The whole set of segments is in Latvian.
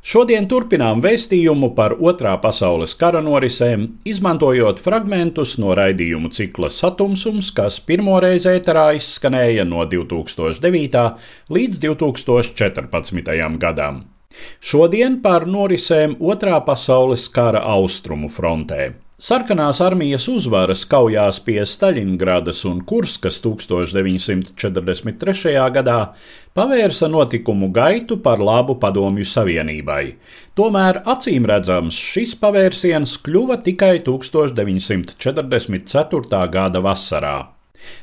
Šodien turpinām vēstījumu par Otrā pasaules kara norisēm, izmantojot fragmentus no raidījumu cikla Satumsums, kas pirmoreiz ēterā izskanēja no 2009. līdz 2014. gadam. Šodien par norisēm Otrā pasaules kara austrumu frontē. Sarkanās armijas uzvaras kaujās pie Staļingradas un Kurskas 1943. gadā pavērsa notikumu gaitu par labu Padomju Savienībai. Tomēr acīm redzams šis pavērsiens kļuva tikai 1944. gada vasarā.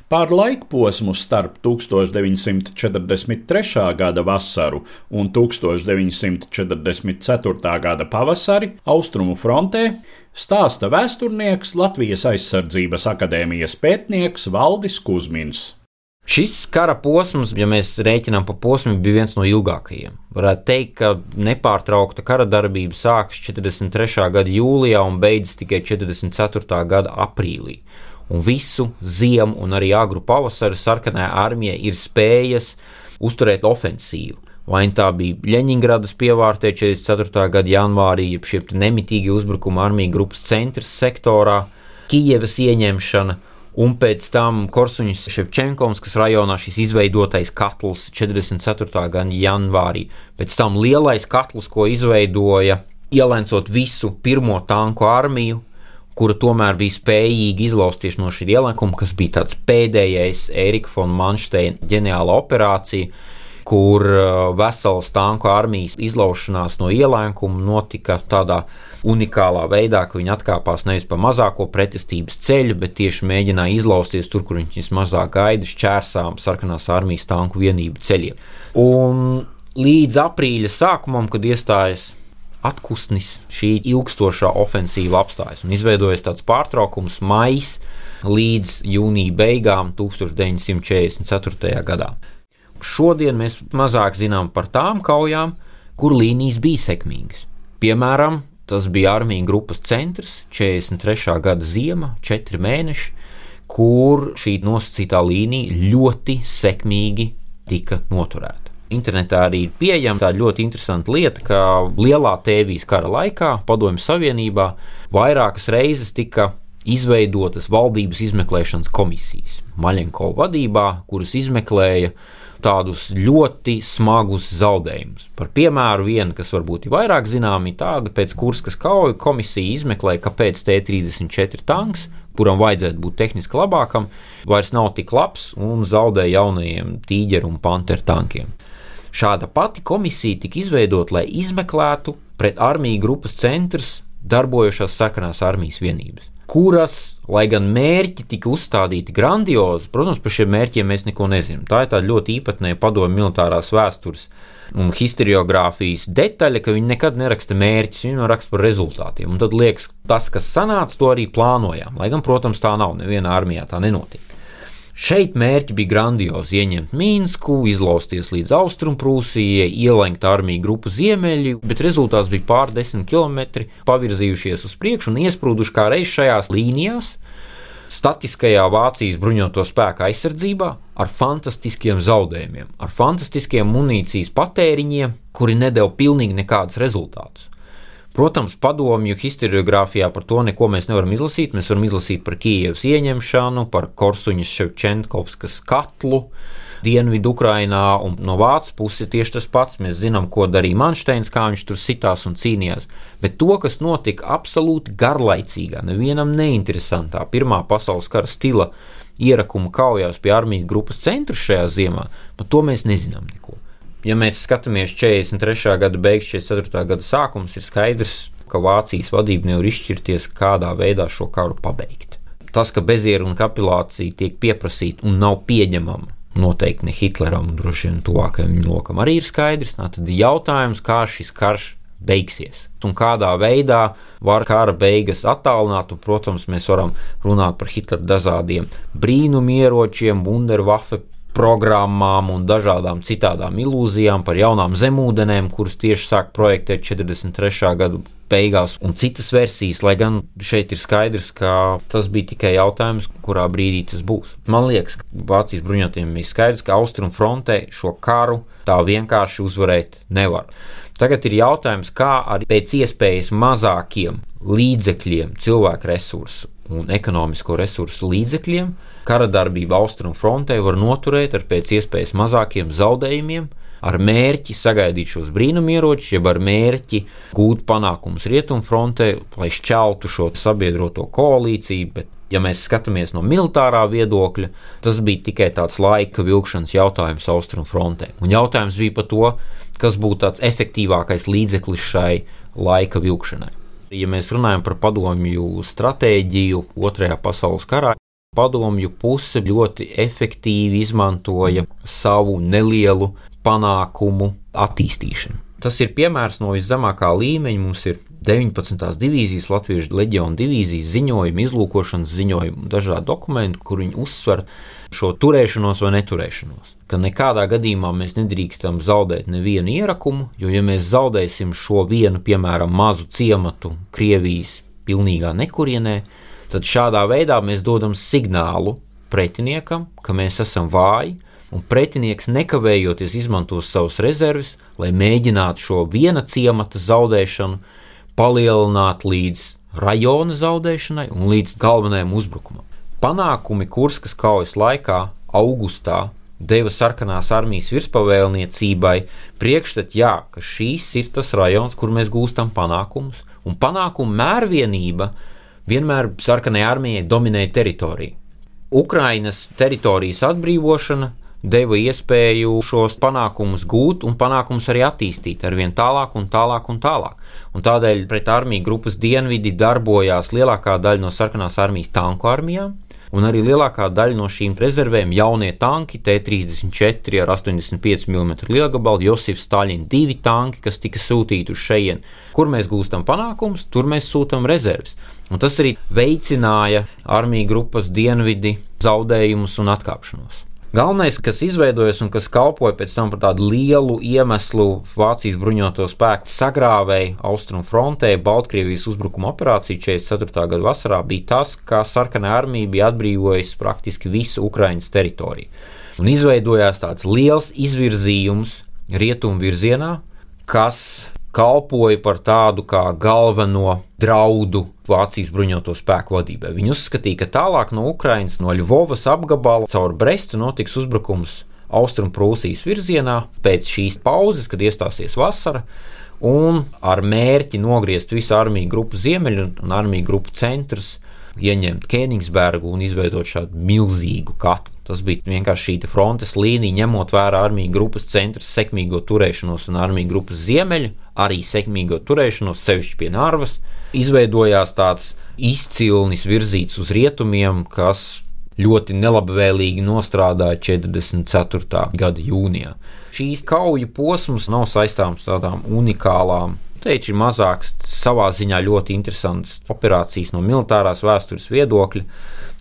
Pār laikposmu starp 1943. gada vasaru un 1944. gada pavasari Austrumu frontē stāsta vēsturnieks Latvijas aizsardzības akadēmijas pētnieks Valdis Kusmins. Šis kara posms, ja mēs rēķinām pa posmu, bija viens no ilgākajiem. Varētu teikt, ka nepārtraukta kara darbība sākas 43. gada jūlijā un beidzas tikai 44. gada aprīlī un visu ziemu un arī agru pavasaru sarkanā armija ir spējas uzturēt ofensīvu. Vai nu tā bija Leņņģeradas pievārtē 44. gada janvārī, jeb šie nemitīgi uzbrukumi armijas grupas centra sektorā, Kijevas ieņemšana, un pēc tam Korsuņas Ševčenkovskas rajonā šis izveidotais katls 44. gada janvārī, pēc tam lielais katls, ko izveidoja ielēcot visu pirmo tanku armiju, kura tomēr bija spējīga izlausties no šī ielēkuma, kas bija tāds pēdējais Erika von Mansteina ģeniāla operācija, kur uh, veselas tanku armijas izlaušanās no ielēkuma notika tādā unikālā veidā, ka viņi atkāpās nevis pa mazāko pretestības ceļu, bet tieši mēģināja izlausties tur, kur viņš vismazāk gaida šķērsām sarkanās armijas tanku vienību ceļiem. Un līdz aprīļa sākumam, kad iestājas atpūsnis šī ilgstošā ofensīva apstājas un izveidojas tāds pārtraukums maijs līdz jūnija beigām 1944. gadā. Šodien mēs mazāk zinām par tām kaujām, kur līnijas bija sekmīgas. Piemēram, tas bija armija grupas centrs, 43. gada ziema, 4 mēneši, kur šī nosacītā līnija ļoti sekmīgi tika noturēta. Internetā arī ir pieejama tāda ļoti interesanta lieta, ka Lielā Tēvijas kara laikā Padomju Savienībā vairākas reizes tika izveidotas valdības izmeklēšanas komisijas Maļenko vadībā, kuras izmeklēja tādus ļoti smagus zaudējumus. Par piemēru, viena, kas varbūt ir vairāk zināma, ir tāda, pēc kuras kauja komisija izmeklēja, kāpēc T-34 tanks, kuram vajadzētu būt tehniski labākam, vairs nav tik labs un zaudēja jaunajiem tīģeru un panteru tankiem. Šāda pati komisija tika izveidota, lai izmeklētu pret armiju grupas centrs darbojošās sarkanās armijas vienības, kuras, lai gan mērķi tika uzstādīti grandiozi, protams, par šiem mērķiem mēs neko nezinām. Tā ir tāda ļoti īpatnēja padomju militārās vēstures un historiografijas detaļa, ka viņi nekad neraksta mērķus, viņi raksta par rezultātiem. Un tad liekas, tas, kas sanāca, to arī plānojām. Lai gan, protams, tā nav. Nevienā armijā tā nenotiek. Šeit mērķi bija grandiozi ieņemt Mīnsku, izlausties līdz Austrumprūsijai, ielenkt armiju grupu ziemeļi, bet rezultāts bija pārdesmit kilometri pavirzījušies uz priekšu un iesprūduši kā reiz šajās līnijās. Statiskajā Vācijas bruņoto spēku aizsardzībā ar fantastiskiem zaudējumiem, ar fantastiskiem munīcijas patēriņiem, kuri nedēļ pilnīgi nekādus rezultātus. Protams, padomju historiografijā par to neko mēs nevaram izlasīt. Mēs varam izlasīt par Kijavas ieņemšanu, par Korsuņas Ševčenkovskas katlu Dienvidu Ukrainā, un no Vācijas puses tieši tas pats. Mēs zinām, ko darīja Mansteins, kā viņš tur sitās un cīnījās. Bet to, kas notika absolūti garlaicīgā, nevienam neinteresantā Pirmā pasaules kara stila ierakuma kaujās pie armijas grupas centra šajā ziemā, par to mēs nezinām neko. Ja mēs skatāmies 43. gada beigas, 44. gada sākums, ir skaidrs, ka Vācijas vadība nevar izšķirties, kādā veidā šo karu pabeigt. Tas, ka bezieru un kapitulācija tiek pieprasīta un nav pieņemama, noteikti ne Hitleram, droši vien tuvākajam viņa lokam arī ir skaidrs. Nā, tad ir jautājums, kā šis karš beigsies. Un kādā veidā var kara beigas attālināt, un, protams, mēs varam runāt par Hitlera dažādiem brīnumieročiem, Wunderwaffe programmām un dažādām citām ilūzijām par jaunām zemūdenēm, kuras tieši sāk projektēt 43. gada beigās, un citas versijas, lai gan šeit ir skaidrs, ka tas bija tikai jautājums, kurā brīdī tas būs. Man liekas, ka Vācijas bruņotiem bija skaidrs, ka Austrum frontē šo karu tā vienkārši uzvarēt nevar. Tagad ir jautājums, kā ar pēc iespējas mazākiem līdzekļiem, cilvēku resursu un ekonomisko resursu līdzekļiem, kara darbību austrumu frontē var noturēt ar pēc iespējas mazākiem zaudējumiem, ar mērķi sagaidīt šos brīnumieročus, jeb ar mērķi gūt panākumus rietumfrontē, lai šķeltu šo sabiedroto koalīciju. Bet, ja mēs skatāmies no militārā viedokļa, tas bija tikai tāds laika vilkšanas jautājums austrumfrontē. Un jautājums bija par to, kas būtu tāds efektīvākais līdzeklis šai laika vilkšanai. Ja mēs runājam par padomju stratēģiju Otrajā pasaules karā, padomju puse ļoti efektīvi izmantoja savu nelielu panākumu attīstīšanu. Tas ir piemērs no viszemākā līmeņa. Mums ir 19. divīzijas, Latvijas leģiona divīzijas ziņojumi, izlūkošanas ziņojumi, dažādi dokumenti, kur viņi uzsver šo turēšanos vai neturēšanos. Ka nekādā gadījumā mēs nedrīkstam zaudēt nevienu ierakumu, jo, ja mēs zaudēsim šo vienu, piemēram, mazu ciematu Krievijas pilnīgā nekurienē, tad šādā veidā mēs dodam signālu pretiniekam, ka mēs esam vāji, un pretinieks nekavējoties izmantos savus rezerves, lai mēģinātu šo viena ciemata zaudēšanu palielināt līdz rajona zaudēšanai un līdz galvenajam uzbrukumam. Panākumi Kurskas kaujas laikā, augustā, deva sarkanās armijas virspavēlniecībai priekšstat, jā, ka šīs ir tas rajons, kur mēs gūstam panākumus, un panākumu mērvienība vienmēr sarkanai armijai dominēja teritoriju. Ukrainas teritorijas atbrīvošana deva iespēju šos panākumus gūt un panākumus arī attīstīt ar vien tālāk un tālāk un tālāk. Un tādēļ pret armiju grupas dienvidi darbojās lielākā daļa no sarkanās armijas tanku armijām. Un arī lielākā daļa no šīm rezervēm jaunie tanki, T-34 ar 85 mm lielgabalu, Josifs Stalins divi tanki, kas tika sūtīti uz šejienes. Kur mēs gūstam panākumus, tur mēs sūtām rezerves. Un tas arī veicināja armiju grupas dienvidi zaudējumus un atkāpšanos. Galvenais, kas izveidojas un kas kalpoja pēc tam par tādu lielu iemeslu Vācijas bruņoto spēku sagrāvēju austrumu frontē, Baltkrievijas uzbrukuma operācija 44. gada vasarā, bija tas, ka sarkanā armija bija atbrīvojusi praktiski visu Ukraiņas teritoriju. Un izveidojās tāds liels izvirzījums rietumu virzienā, kas kalpoja par tādu kā galveno draudu Vācijas bruņoto spēku vadībai. Viņi uzskatīja, ka tālāk no Ukrainas, no Ļuvovas apgabala caur Brestu notiks uzbrukums Austrumprūsijas virzienā pēc šīs pauzes, kad iestāsies vasara. Un ar mērķi nogriezt visu armiju grupu ziemeļu un armiju grupu centrus, ieņemt Kēnigsbergu un izveidot šādu milzīgu katlu. Tas bija vienkārši šī frontes līnija, ņemot vērā armiju grupas centra sekmīgo turēšanos un armiju grupas ziemeļu, arī sekmīgo turēšanos, sevišķi pie Nārvas. Izveidojās tāds izcilnis virzīts uz rietumiem, kas ļoti nelabvēlīgi nostrādāja 44. gada jūnijā. Šīs kauju posms nav saistāms tādām unikālām ir mazāks, savā ziņā ļoti interesants operācijas no militārās vēstures viedokļa.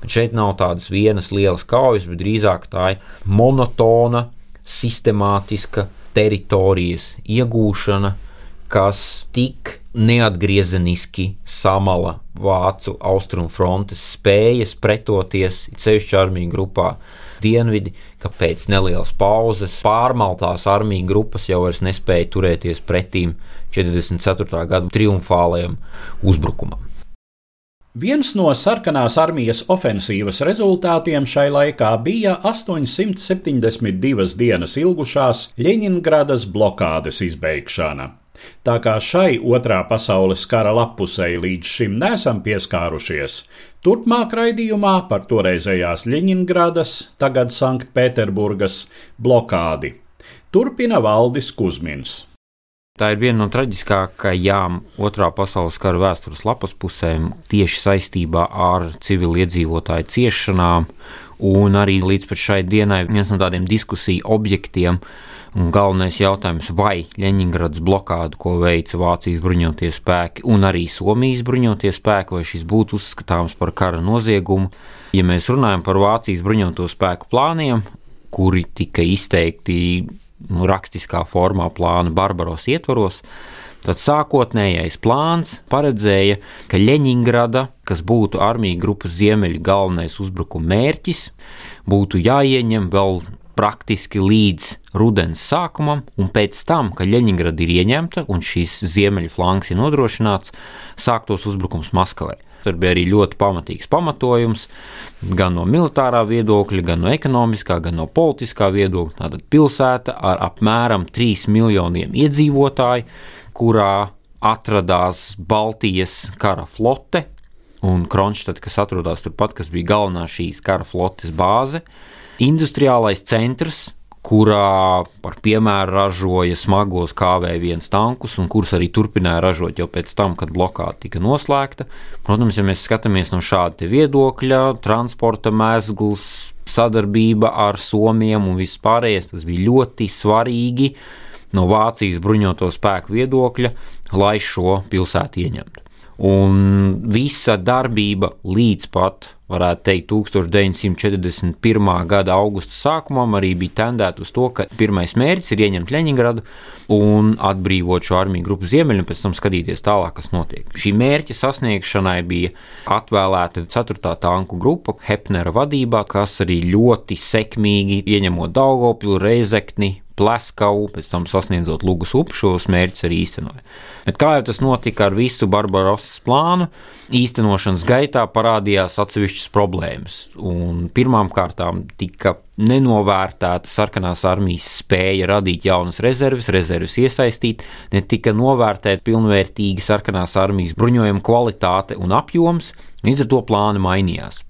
Šeit nav tādas vienas lielas kaujas, bet drīzāk tā ir monotona, sistemātiska teritorijas iegūšana, kas tik neatgriezeniski samala vācu austrumu frontes spējas pretoties ceļšķa armiju grupā dienvidi, ka pēc nelielas pauzes pārmaltās armiju grupas jau nespēja turēties pretīm 44. gada triumfālajam uzbrukumam. Viens no sarkanās armijas ofensīvas rezultātiem šai laikā bija 872 dienas ilgušās Ļeņingradas blokādes izbeigšana. Tā kā šai otrā pasaules kara lapusei līdz šim nesam pieskārušies, turpmāk raidījumā par toreizējās Ļeņingradas, tagad Sanktpēterburgas blokādi. Turpina Valdis Kusmins. Tā ir viena no traģiskākajām otrā pasaules kara vēstures lapas pusēm tieši saistībā ar civiliedzīvotāju ciešanām, un arī līdz šai dienai viens no tādiem diskusiju objektiem. Un galvenais jautājums, vai Leņņģeradas blokādu, ko veica Vācijas bruņotie spēki un arī Somijas bruņotie spēki, vai šis būtu uzskatāms par kara noziegumu. Ja mēs runājam par Vācijas bruņoto spēku plāniem, kuri tika izteikti nu, rakstiskā formā plāna Barbaros ietvaros, tad sākotnējais plāns paredzēja, ka Leņņģerada, kas būtu armija grupas ziemeļu galvenais uzbrukuma mērķis, būtu jāieņem vēl praktiski līdz rudens sākumam, un pēc tam, kad Leņņģerada ir ieņemta un šīs ziemeļu flanks ir nodrošināts, sāktos uzbrukums Maskavai. Tur bija arī ļoti pamatīgs pamatojums, gan no militārā viedokļa, gan no ekonomiskā, gan no politiskā viedokļa. Tātad pilsēta ar apmēram 3 miljoniem iedzīvotāju, kurā atradās Baltijas kara flote un Kronštāta, kas atrodas turpat, kas bija galvenā šīs kara flotes bāze. Industriālais centrs, kurā par piemēru ražoja smagos KV1 tankus, un kurus arī turpināja ražot jau pēc tam, kad blokāde tika noslēgta. Protams, ja mēs skatāmies no šāda viedokļa, transporta mēsls, sadarbība ar Somiem un viss pārējais, tas bija ļoti svarīgi no Vācijas bruņoto spēku viedokļa, lai šo pilsētu ieņemtu. Un visa darbība līdz pat, varētu teikt, 1941. gada augusta sākumam arī bija tendēta uz to, ka pirmais mērķis ir ieņemt Leņņģeradu un atbrīvot šo armiju grupu ziemeļu, un pēc tam skatīties tālāk, kas notiek. Šī mērķa sasniegšanai bija atvēlēta 4. tanku grupa Hepnera vadībā, kas arī ļoti sekmīgi ieņemot Daugopļu, Reizekni, Pleskavu, pēc tam sasniedzot Lūgas upi, šos mērķus arī īstenoja. Bet kā jau tas notika ar visu Barbarosas plānu, īstenošanas gaitā parādījās atsevišķas problēmas. Pirmkārt, tika nenovērtēta sarkanās armijas spēja radīt jaunas rezerves, rezerves iesaistīt, netika novērtēta pilnvērtīga sarkanās armijas bruņojuma kvalitāte un apjoms, līdz ar to plāni mainījās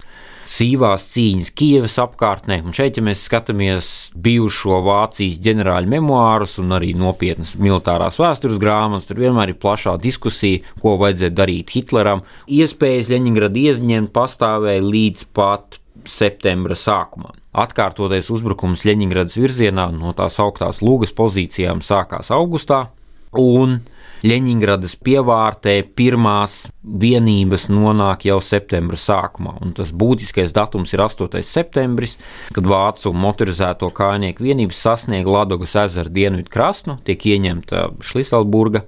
sīvās cīņas Kievas apkārtnē. Un šeit, ja mēs skatāmies bijušo Vācijas ģenerāļu memoārus un arī nopietnas militārās vēstures grāmatas, tur vienmēr ir plašā diskusija, ko vajadzēja darīt Hitleram. Iespējas Leņņģeradu ieņemt pastāvēja līdz pat septembra sākumā. Atkārtoties uzbrukums Leņņģeradas virzienā no tās augtās lūgas pozīcijām sākās augustā, un Leņņģeradas pievārtē pirmās vienības nonāk jau septembra sākumā. Un tas būtiskais datums ir 8. septembris, kad vācu motorizēto kājnieku vienības sasniedz Ladogas ezera dienvidu krastu, tiek ieņemta Šliselburga.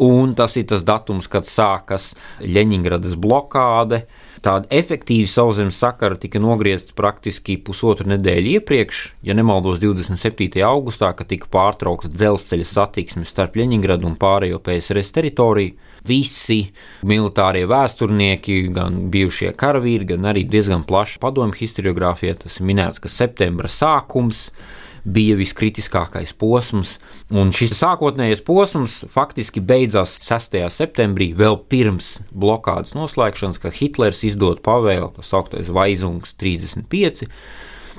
Un tas ir tas datums, kad sākas Leņņģeradas blokāde, Tāda efektīva sauszemes sakara tika nogriezta praktiski pusotru nedēļu iepriekš, ja nemaldos 27. augustā, kad tika pārtraukta dzelzceļa satiksme starp Leņņģeradu un pārējo PSRS teritoriju. Visi militārie vēsturnieki, gan bijušie karavīri, gan arī diezgan plaša padomju historiografija, tas ir minēts, ka septembra sākums bija viskritiskākais posms. Un šis sākotnējais posms faktiski beidzās 6. septembrī, vēl pirms blokādes noslēgšanas, kad Hitlers izdod pavēlu, tas augtais Vaizungs 35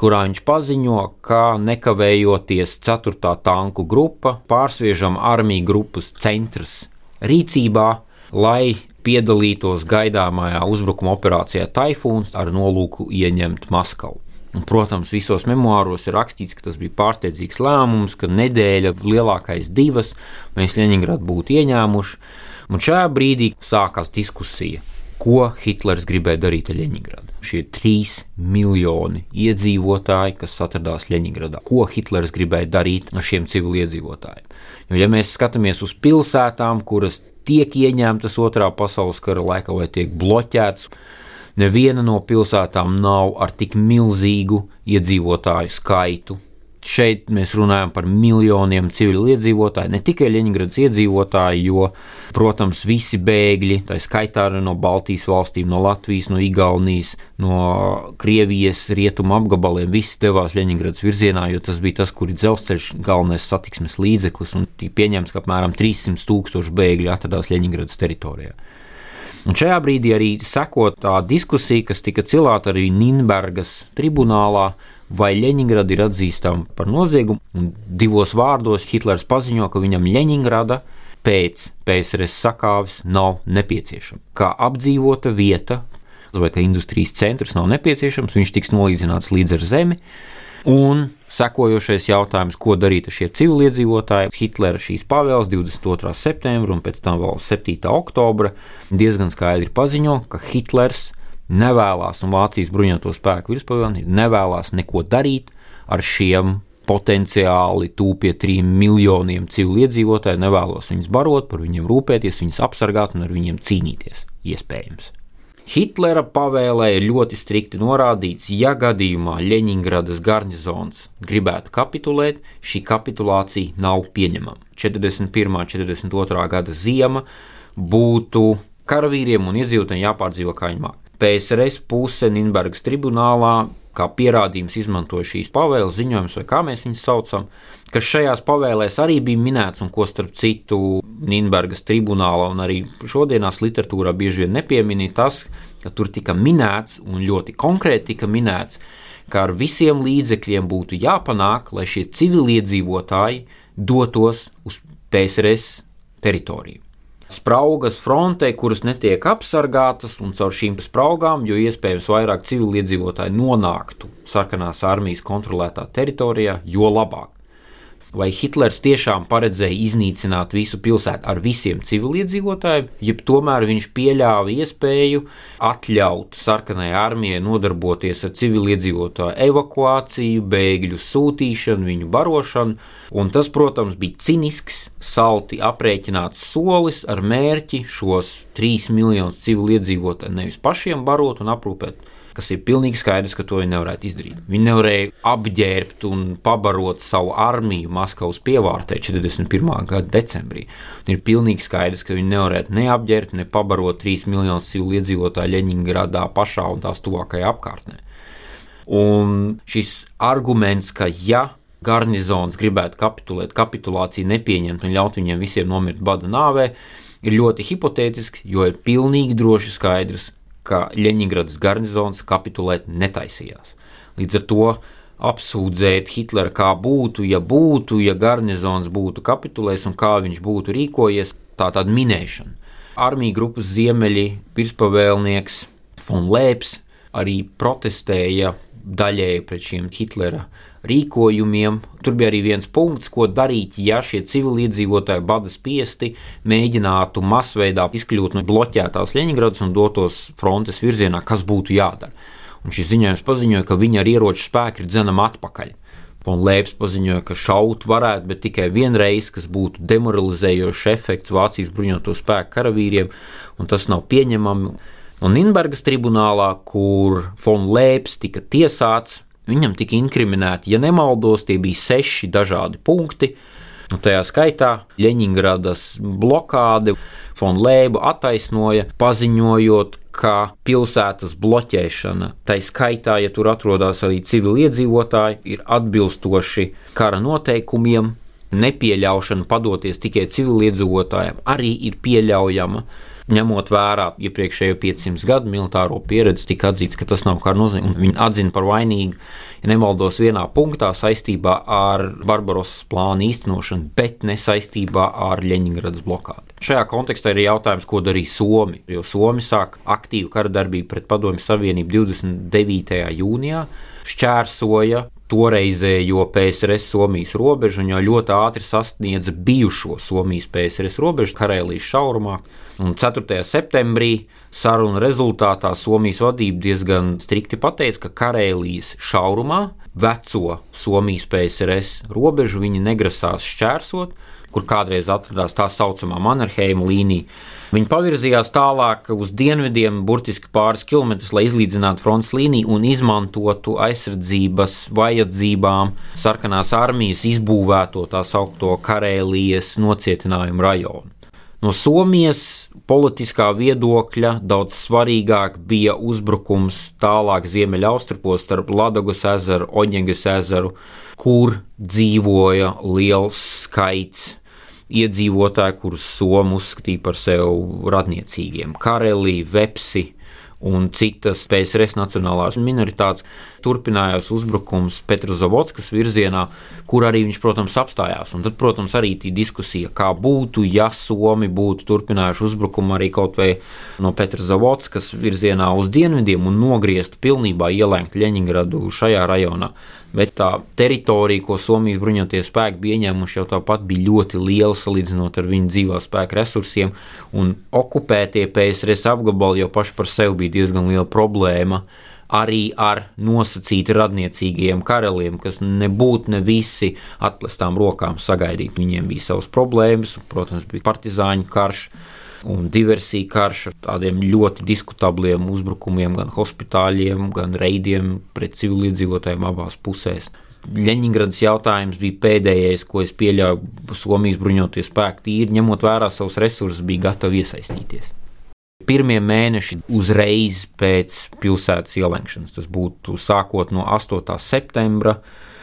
kurā viņš paziņo, ka nekavējoties 4. tanku grupa pārsviežam armiju grupas centrs rīcībā, lai piedalītos gaidāmajā uzbrukuma operācijā Taifūns ar nolūku ieņemt Maskavu. Un, protams, visos memoāros ir rakstīts, ka tas bija pārsteidzīgs lēmums, ka nedēļa, lielākais divas, mēs Leņņģerādu būtu ieņēmuši. Un šajā brīdī sākās diskusija, ko Hitlers gribēja darīt ar Leņņģerādu. Šie trīs miljoni iedzīvotāji, kas atradās Leņņģeradā, ko Hitlers gribēja darīt ar šiem civiliedzīvotājiem. Jo, ja mēs skatāmies uz pilsētām, kuras tiek ieņemtas otrā pasaules kara laikā vai tiek bloķētas, Neviena no pilsētām nav ar tik milzīgu iedzīvotāju skaitu šeit mēs runājam par miljoniem civiliedzīvotāju, ne tikai Leņņģeradas iedzīvotāju, jo, protams, visi bēgļi, tā skaitā arī no Baltijas valstīm, no Latvijas, no Igaunijas, no Krievijas rietumu apgabaliem, visi devās Leņņģeradas virzienā, jo tas bija tas, kur ir dzelzceļš galvenais satiksmes līdzeklis, un tika pieņemts, ka apmēram 300 tūkstoši bēgļu atradās Leņņģeradas teritorijā. Un šajā brīdī arī sekot tā diskusija, kas tika cilāta arī Nīderlandes tribunālā, vai Leņņģerada ir atzīstama par noziegumu. Un divos vārdos Hitlers paziņo, ka viņam Leņņģerada pēc PSRS sakāves nav nepieciešama. Kā apdzīvota vieta vai kā industrijas centrs nav nepieciešams, viņš tiks nolīdzināts līdz ar zemi. Un sekojošais jautājums, ko darīt ar šiem civiliedzīvotājiem. Hitlera šīs pavēles 22. septembra un pēc tam vēl 7. oktobra diezgan skaidri paziņo, ka Hitlers nevēlas, un Vācijas bruņoto spēku virspavēlnieki nevēlas neko darīt ar šiem potenciāli tūpie trim miljoniem civiliedzīvotāju, nevēlos viņus barot, par viņiem rūpēties, viņus apsargāt un ar viņiem cīnīties. Iespējams. Hitlera pavēlē ir ļoti strikti norādīts, ja gadījumā Leņņģeradas garnizons gribētu kapitulēt, šī kapitulācija nav pieņemama. 41. un 42. gada ziema būtu karavīriem un iedzīvotājiem jāpārdzīvo māk. PSRS puse Nīderlandes tribunālā kā pierādījums izmantoja šīs pavēles ziņojumus, vai kā mēs viņus saucam, kas šajās pavēlēs arī bija minēts, un ko starp citu Nīderlandes tribunālā un arī šodienas literatūrā bieži vien nepieminīja tas, ka tur tika minēts un ļoti konkrēti tika minēts, ka ar visiem līdzekļiem būtu jāpanāk, lai šie civiliedzīvotāji dotos uz PSRS teritoriju spraugas frontē, kuras netiek apsargātas, un caur šīm spraugām, jo iespējams vairāk civiliedzīvotāji nonāktu sarkanās armijas kontrolētā teritorijā, jo labāk vai Hitlers tiešām paredzēja iznīcināt visu pilsētu ar visiem civiliedzīvotājiem, jeb tomēr viņš pieļāva iespēju atļaut sarkanai armijai nodarboties ar civiliedzīvotāju evakuāciju, bēgļu sūtīšanu, viņu barošanu, un tas, protams, bija cinisks, salti aprēķināts solis ar mērķi šos trīs miljonus civiliedzīvotāju nevis pašiem barot un aprūpēt kas ir pilnīgi skaidrs, ka to viņi nevarētu izdarīt. Viņi nevarēja apģērbt un pabarot savu armiju Maskavas pievārtē 41. gada decembrī. Un ir pilnīgi skaidrs, ka viņi nevarētu ne apģērbt, ne pabarot 3 miljonus civiliedzīvotāju Leņņģeradā pašā un tās tuvākajā apkārtnē. Un šis arguments, ka ja garnizons gribētu kapitulēt, kapitulāciju nepieņemt un ļaut viņiem visiem nomirt bada nāvē, ir ļoti hipotētisks, jo ir pilnīgi droši skaidrs, ka Ļeņingradas garnizons kapitulēt netaisījās. Līdz ar to apsūdzēt Hitleru, kā būtu, ja būtu, ja garnizons būtu kapitulējis un kā viņš būtu rīkojies, tā tāda minēšana. Armija grupas ziemeļi, virspavēlnieks Fon Lēps arī protestēja daļēji pret šiem Hitlera rīkojumiem. Tur bija arī viens punkts, ko darīt, ja šie civiliedzīvotāji bada spiesti mēģinātu masveidā izkļūt no bloķētās Leņņģeradas un dotos frontes virzienā, kas būtu jādara. Un šis ziņojums paziņoja, ka viņa ar ieroču spēku ir dzenama atpakaļ. Un Lēps paziņoja, ka šaut varētu, bet tikai vienreiz, kas būtu demoralizējošs efekts Vācijas bruņoto spēku karavīriem, un tas nav pieņemami. Un Nīderlandes tribunālā, kur Fon Lēps tika tiesāts, Viņam tika inkriminēti, ja nemaldos, tie bija seši dažādi punkti. Nu, tajā skaitā Leņņģeradas blokāde Fon Lēbu attaisnoja, paziņojot, ka pilsētas bloķēšana, tā skaitā, ja tur atrodas arī civiliedzīvotāji, ir atbilstoši kara noteikumiem. Nepieļaušana padoties tikai civiliedzīvotājiem arī ir pieļaujama ņemot vērā iepriekšējo 500 gadu militāro pieredzi, tika atzīts, ka tas nav kā nozīme. Viņi atzina par vainīgu, ja nemaldos, vienā punktā saistībā ar Barbarosas plānu īstenošanu, bet ne saistībā ar Leņņģeradas blokādi. Šajā kontekstā ir jautājums, ko darīja Somi, jo Somi sāk aktīvu kara darbību pret Padomju Savienību 29. jūnijā, šķērsoja toreizējo PSRS Somijas robežu un jau ļoti ātri sasniedza bijušo Somijas PSRS robežu Karēlijas šaurumā. Un 4. septembrī sarunu rezultātā Somijas vadība diezgan strikti pateica, ka Karēlijas šaurumā veco Somijas PSRS robežu viņi negrasās šķērsot, kur kādreiz atradās tā saucamā Mannerheima līnija. Viņi pavirzījās tālāk uz dienvidiem, burtiski pāris kilometrus, lai izlīdzinātu frontes līniju un izmantotu aizsardzības vajadzībām sarkanās armijas izbūvēto tā saucamo Karēlijas nocietinājumu rajonu. No Somijas politiskā viedokļa daudz svarīgāk bija uzbrukums tālāk ziemeļaustrupos starp Ladogas ezeru, Oņegas ezeru, kur dzīvoja liels skaits iedzīvotāji, kurus Somu uzskatīja par sev radniecīgiem - Karelī, Vepsi un citas PSRS nacionālās minoritātes. Turpinājās uzbrukums Petrozavodskas virzienā, kur arī viņš, protams, apstājās. Un tad, protams, arī tā diskusija, kā būtu, ja Somi būtu turpinājuši uzbrukumu arī kaut vai no Petrozavodskas virzienā uz dienvidiem un nogriezt pilnībā ielēkt Ļeņingradu šajā rajonā bet tā teritorija, ko Somijas bruņotie spēki bija ieņēmuši, jau tāpat bija ļoti liela salīdzinot ar viņu dzīvā spēka resursiem, un okupētie PSRS apgabali jau paši par sevi bija diezgan liela problēma. Arī ar nosacīti radniecīgiem karaliem, kas nebūtu ne visi atklātām rokām sagaidīt. Viņiem bija savas problēmas, protams, bija partizāņu karš, un diversija karš ar tādiem ļoti diskutabliem uzbrukumiem, gan hospitāļiem, gan reidiem pret civiliedzīvotājiem abās pusēs. Leņņģeradas jautājums bija pēdējais, ko es pieļauju, Somijas bruņoties spēki tīri, ņemot vērā savus resursus, bija gatavi iesaistīties. Pirmie mēneši uzreiz pēc pilsētas ielenkšanas, tas būtu sākot no 8. septembra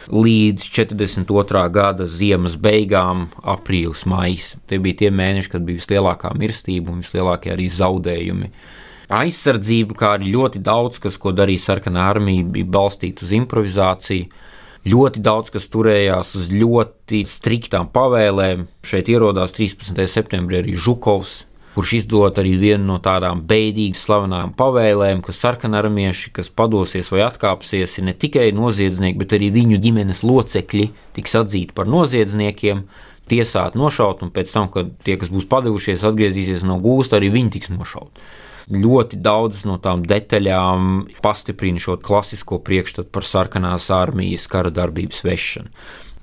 līdz 42. gada ziemas beigām, aprīlis, maijs. Tie bija tie mēneši, kad bija vislielākā mirstība un vislielākie arī zaudējumi. Aizsardzība, kā arī ļoti daudz, kas, ko darīja sarkanā armija, bija balstīta uz improvizāciju. Ļoti daudz kas turējās uz ļoti striktām pavēlēm. Šeit ierodās 13. septembrī arī Žukovs, kurš izdod arī vienu no tādām beidīgi slavenām pavēlēm, ka sarkanarmieši, kas padosies vai atkāpsies, ir ne tikai noziedznieki, bet arī viņu ģimenes locekļi tiks atzīti par noziedzniekiem, tiesāti, nošauti, un pēc tam, kad tie, kas būs padevušies, atgriezīsies no gūsta, arī viņi tiks nošauti. Ļoti daudzas no tām detaļām pastiprina šo klasisko priekšstatu par sarkanās armijas kara darbības vešanu.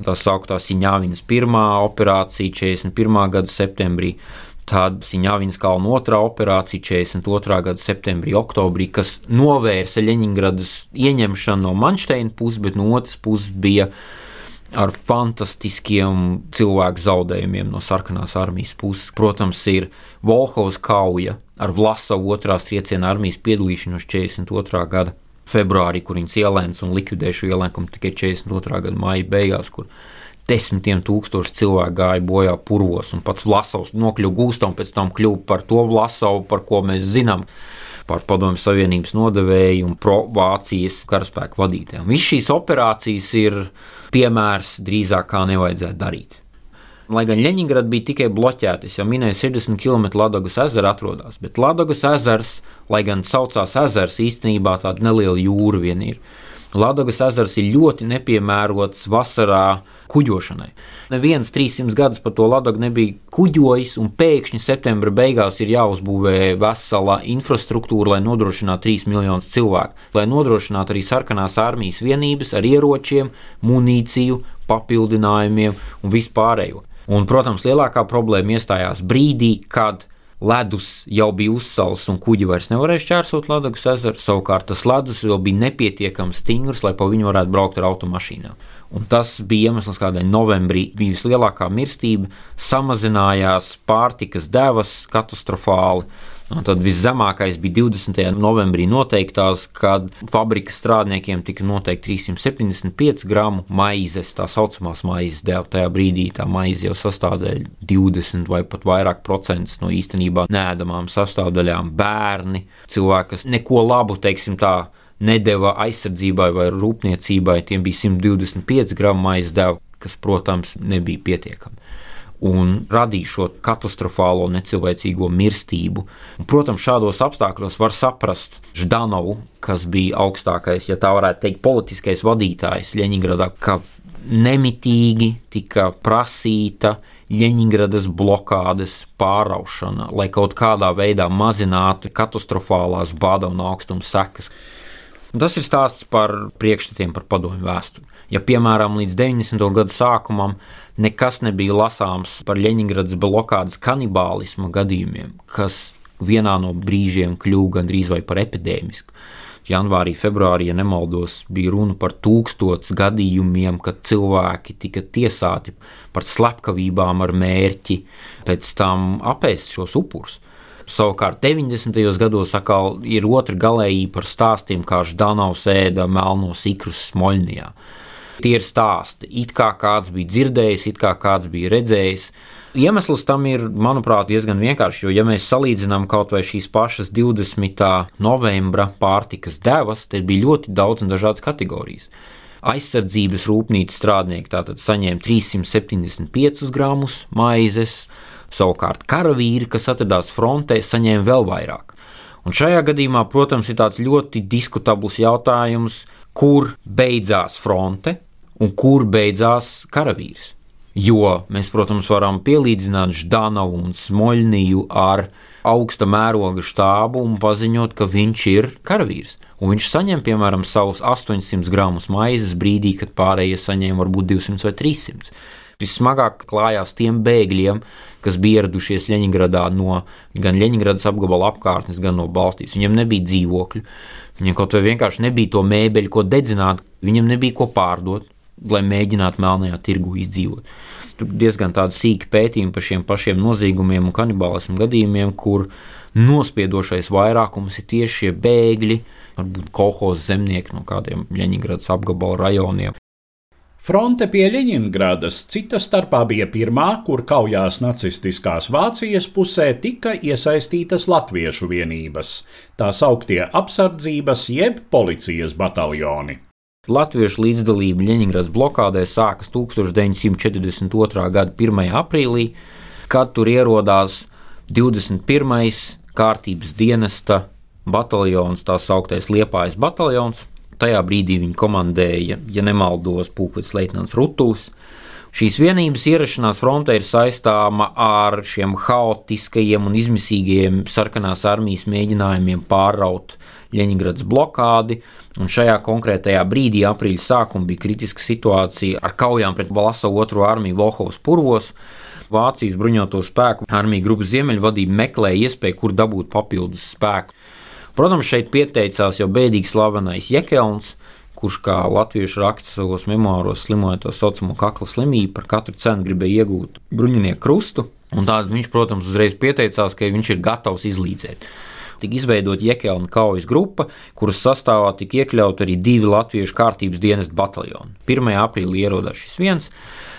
Tā sauktā Siņāvinas pirmā operācija 41. gada septembrī, Tad Siņāviņas kalna otrā operācija 42. gada septembrī, oktobrī, kas novērsa Leņņģeradas ieņemšanu no Manšteina puses, bet no otras puses bija ar fantastiskiem cilvēku zaudējumiem no sarkanās armijas puses. Protams, ir Volhovas kauja ar Vlasavu otrās trieciena armijas piedalīšanos 42. gada februārī, kur viņas ielēns un likvidēja šo ielēkumu tikai 42. gada maija beigās, kur desmitiem tūkstoši cilvēku gāja bojā purvos, un pats Vlasovs nokļuva gūstā un pēc tam kļuva par to Vlasovu, par ko mēs zinām. Par Padomju Savienības nodevēju un pro-Vācijas karaspēku vadītājiem. Visas šīs operācijas ir piemērs drīzāk, kā nevajadzētu darīt. Lai gan Leņņģerāda bija tikai bloķēta, jau minēju, 60 km Latvijas ezera atrodas, bet Latvijas ezers, lai gan saucās ezers, īstenībā tāda neliela jūra vien ir. Latvijas ezers ir ļoti nepiemērots vasarā kuģošanai. Neviens 300 gadus par to Latviju nebija kuģojis, un pēkšņi septembra beigās ir jāuzbūvē vesela infrastruktūra, lai nodrošinātu 3 miljonus cilvēku, lai nodrošinātu arī sarkanās armijas vienības ar ieročiem, munīciju, papildinājumiem un vispārējo. Un, protams, lielākā problēma iestājās brīdī, kad ledus jau bija uzsals un kuģi vairs nevarēja šķērsot Latvijas ezeru. Savukārt tas ledus jau bija nepietiekami stingrs, lai pa viņu varētu braukt ar automašīnām. Un tas bija iemesls, kādēļ novembrī bija vislielākā mirstība, samazinājās pārtikas devas katastrofāli. Un tad viszemākais bija 20. novembrī noteiktās, kad fabrikas strādniekiem tika noteikti 375 gramu maizes, tā saucamās maizes dēļ. Tajā brīdī tā maize jau sastādīja 20 vai pat vairāk procentus no īstenībā nēdamām sastāvdaļām. Bērni, cilvēki, kas neko labu, teiksim tā, nedēva aizsardzībai vai rūpniecībai, tiem bija 125 gramu maizes deva, kas, protams, nebija pietiekami. Un radīja šo katastrofālo necilvēcīgo mirstību. Un, protams, šādos apstākļos var saprast Ždanovu, kas bija augstākais, ja tā varētu teikt, politiskais vadītājs Ļeņģeradā, ka nemitīgi tika prasīta Ļeņģeradas blokādes pāraušana, lai kaut kādā veidā mazinātu katastrofālās bada un augstuma sekas. Un tas ir stāsts par priekšstatiem par padomju vēsturi. Ja, piemēram, līdz 90. gadu sākumam nekas nebija lasāms par Leņņģeradas blokādes kanibālisma gadījumiem, kas vienā no brīžiem kļuva gandrīz vai par epidēmisku. Janvārī, februārī, ja nemaldos, bija runa par tūkstotis gadījumiem, kad cilvēki tika tiesāti par slepkavībām ar mērķi pēc tam apēst šos upurus. Savukārt 90. gados atkal ir otra galējība par stāstiem, kā Ždanovs ēda melnos ikrus Smoļnijā. Tie ir stāsti, it kā kāds bija dzirdējis, it kā kāds bija redzējis, Iemesls tam ir, manuprāt, diezgan vienkāršs, jo, ja mēs salīdzinām kaut vai šīs pašas 20. novembra pārtikas devas, tad bija ļoti daudz un dažādas kategorijas. Aizsardzības rūpnīcas strādnieki tātad saņēma 375 gramus maizes, savukārt karavīri, kas atradās frontē, saņēma vēl vairāk. Un šajā gadījumā, protams, ir tāds ļoti diskutabls jautājums, kur beidzās fronte un kur beidzās karavīrs. Jo mēs, protams, varam pielīdzināt Ždanovu un Smoļniju ar augsta mēroga štābu un paziņot, ka viņš ir karavīrs. Un viņš saņem, piemēram, savus 800 gramus maizes brīdī, kad pārējie saņēma varbūt 200 vai 300. Vismagāk klājās tiem bēgļiem, kas bija ieradušies Leņņģeradā no gan Leņņģeradas apgabala apkārtnes, gan no valstīs. Viņiem nebija dzīvokļu, viņiem kaut vai vienkārši nebija to mēbeļu, ko dedzināt, viņiem nebija ko pārdot lai mēģinātu melnajā tirgu izdzīvot. Tur diezgan tādi sīki pētījumi par šiem pašiem noziegumiem un kanibālismu gadījumiem, kur nospiedošais vairākums ir tieši šie bēgļi, varbūt kolhoz zemnieki no kādiem Leņņģeradas apgabala rajoniem. Fronte pie Ļeņingradas cita starpā bija pirmā, kur kaujās nacistiskās Vācijas pusē tika iesaistītas latviešu vienības, tā sauktie apsardzības jeb policijas bataljoni. Latviešu līdzdalība Ļeņņģeradas blokādē sākas 1942. gada 1. aprīlī, kad tur ierodās 21. kārtības dienesta bataljons, tā sauktais Liepājas bataljons. Tajā brīdī viņi komandēja, ja nemaldos, Pūkvis Leitnants Rutuls. Šīs vienības ierašanās frontē ir saistāma ar šiem haotiskajiem un izmisīgajiem sarkanās armijas mēģinājumiem pāraut Ļeņģeradas blokādi. Un šajā konkrētajā brīdī, aprīļa sākumā, bija kritiska situācija ar kaujām pret Balasa otro armiju Volhovas purvos. Vācijas bruņoto spēku armija grupas Ziemeļvadība meklēja iespēju, kur dabūt papildus spēku. Protams, šeit pieteicās jau bēdīgi slavenais Jekelns, kurš kā latviešu raksta savos memoāros slimoja to saucamo kakla slimību, par katru cenu gribēja iegūt bruņinieku krustu. Un tādā viņš, protams, uzreiz pieteicās, ka viņš ir gatavs izlīdzēt. Tika izveidota Jekelna kaujas grupa, kuras sastāvā tika iekļauti arī divi latviešu kārtības dienestu bataljoni. 1. aprīlī ierodās šis viens.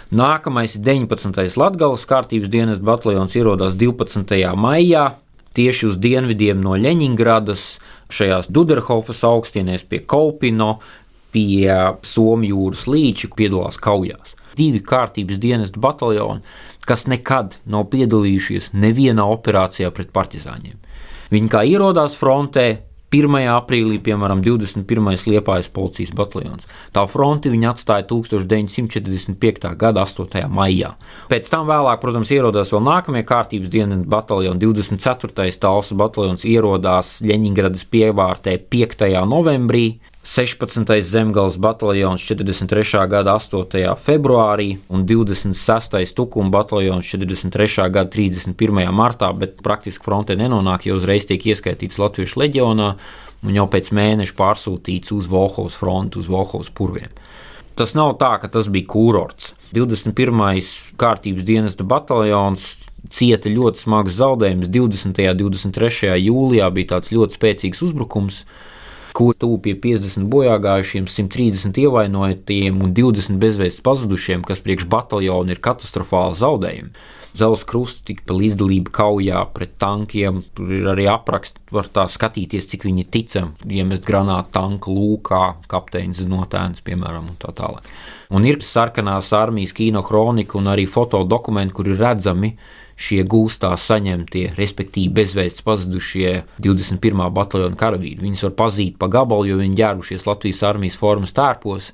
Nākamais ir 19. Latvijas kārtības dienestu bataljons, ierodās 12. maijā, tieši uz dienvidiem no Leņņģeradas, šajās Duderhofas augstienēs pie Kolpino, pie Somijas jūras līča piedalās kaujās. Divi kārtības dienestu bataljoni, kas nekad nav piedalījušies nevienā operācijā pret partizāņiem. Viņi kā ierodās frontē, 1. aprīlī, piemēram, 21. liepājas policijas bataljons. Tā fronti viņa atstāja 1945. gada 8. maijā. Pēc tam vēlāk, protams, ierodās vēl nākamie kārtības dienas bataljoni. 24. tālsu bataljons ierodās Ļeņingradas pievārtē 5. novembrī. 16. zemgājas bataljons 43. gada 8. februārī un 26. tukuma bataljons 43. gada 31. martā, bet praktiski frontē nenonāk, jo uzreiz tiek ieskaitīts Latviešu leģionā un jau pēc mēneša pārsūtīts uz Volhovas fronti, uz Volhovas purviem. Tas nav tā, ka tas bija kūrorts. 21. kārtības dienesta bataljons cieta ļoti smags zaudējums. 20. un 23. jūlijā bija tāds ļoti spēcīgs uzbrukums kur tuvu pie 50 bojāgājušiem, 130 ievainotiem un 20 bezvēsts pazudušiem, kas priekš bataljona ir katastrofāli zaudējumi. Zelsa krusta tika pa līdzdalību kaujā pret tankiem. Tur ir arī apraksts, var tā skatīties, cik viņi ticami iemest granātu tanku lūkā, kapteinis Zinotēns, piemēram, un tā tālāk. Un ir sarkanās armijas kino kronika un arī fotodokumenti, kur ir redzami šie gūstā saņemtie, respektīvi bezvēsts pazudušie 21. bataljona karavīri. Viņus var pazīt pa gabalu, jo viņi ģērbušies Latvijas armijas formas tērpos.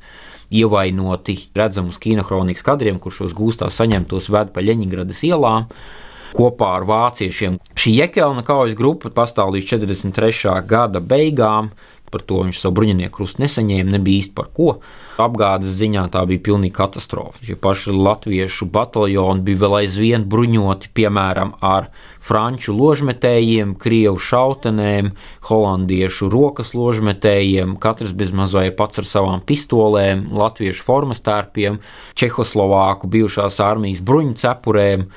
Ievainoti redzamus kinokronikas kadriem, kur šos gūstā saņemtos ved pa Leņņģeradas ielām kopā ar vāciešiem. Šī Jekelna kaujas grupa pastāv līdz 43. gada beigām, par to viņš savu bruņinieku krustu nesaņēma, nebija īsti par ko. Apgādes ziņā tā bija pilnīga katastrofa. Jo paši latviešu bataljoni bija vēl aizvien bruņoti, piemēram, ar franču ložmetējiem, krievu šautenēm, holandiešu rokas ložmetējiem, katrs bezmaz vai pats ar savām pistolēm, latviešu formas tērpiem, čehoslovāku bijušās armijas bruņu cepurēm.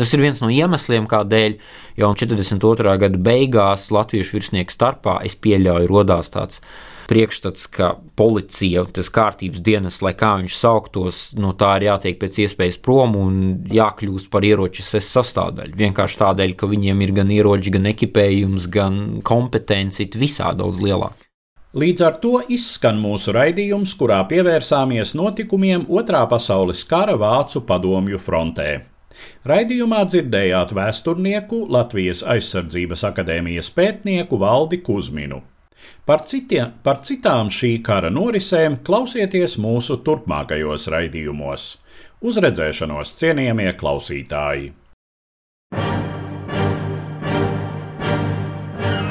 Tas ir viens no iemesliem, kādēļ jau 42. gada beigās latviešu virsnieku starpā es pieļauju, radās tāds priekšstats, ka policija, tas kārtības dienas, lai kā viņš sauktos, no tā ir jātiek pēc iespējas prom un jākļūst par ieroču sastāvdaļu. Vienkārši tādēļ, ka viņiem ir gan ieroči, gan ekipējums, gan kompetence visā daudz lielāka. Līdz ar to izskan mūsu raidījums, kurā pievērsāmies notikumiem Otrā pasaules kara Vācu padomju frontē. Raidījumā dzirdējāt vēsturnieku Latvijas aizsardzības akadēmijas pētnieku Valdi Kusminu. Par, citiem, par citām šī kara norisēm klausieties mūsu turpmākajos raidījumos. Uz redzēšanos, cienījamie klausītāji!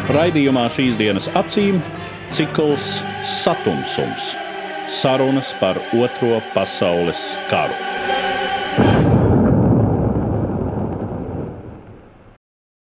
Raidījumā šīs dienas acīm cikls Satumsums - sarunas par Otro pasaules karu.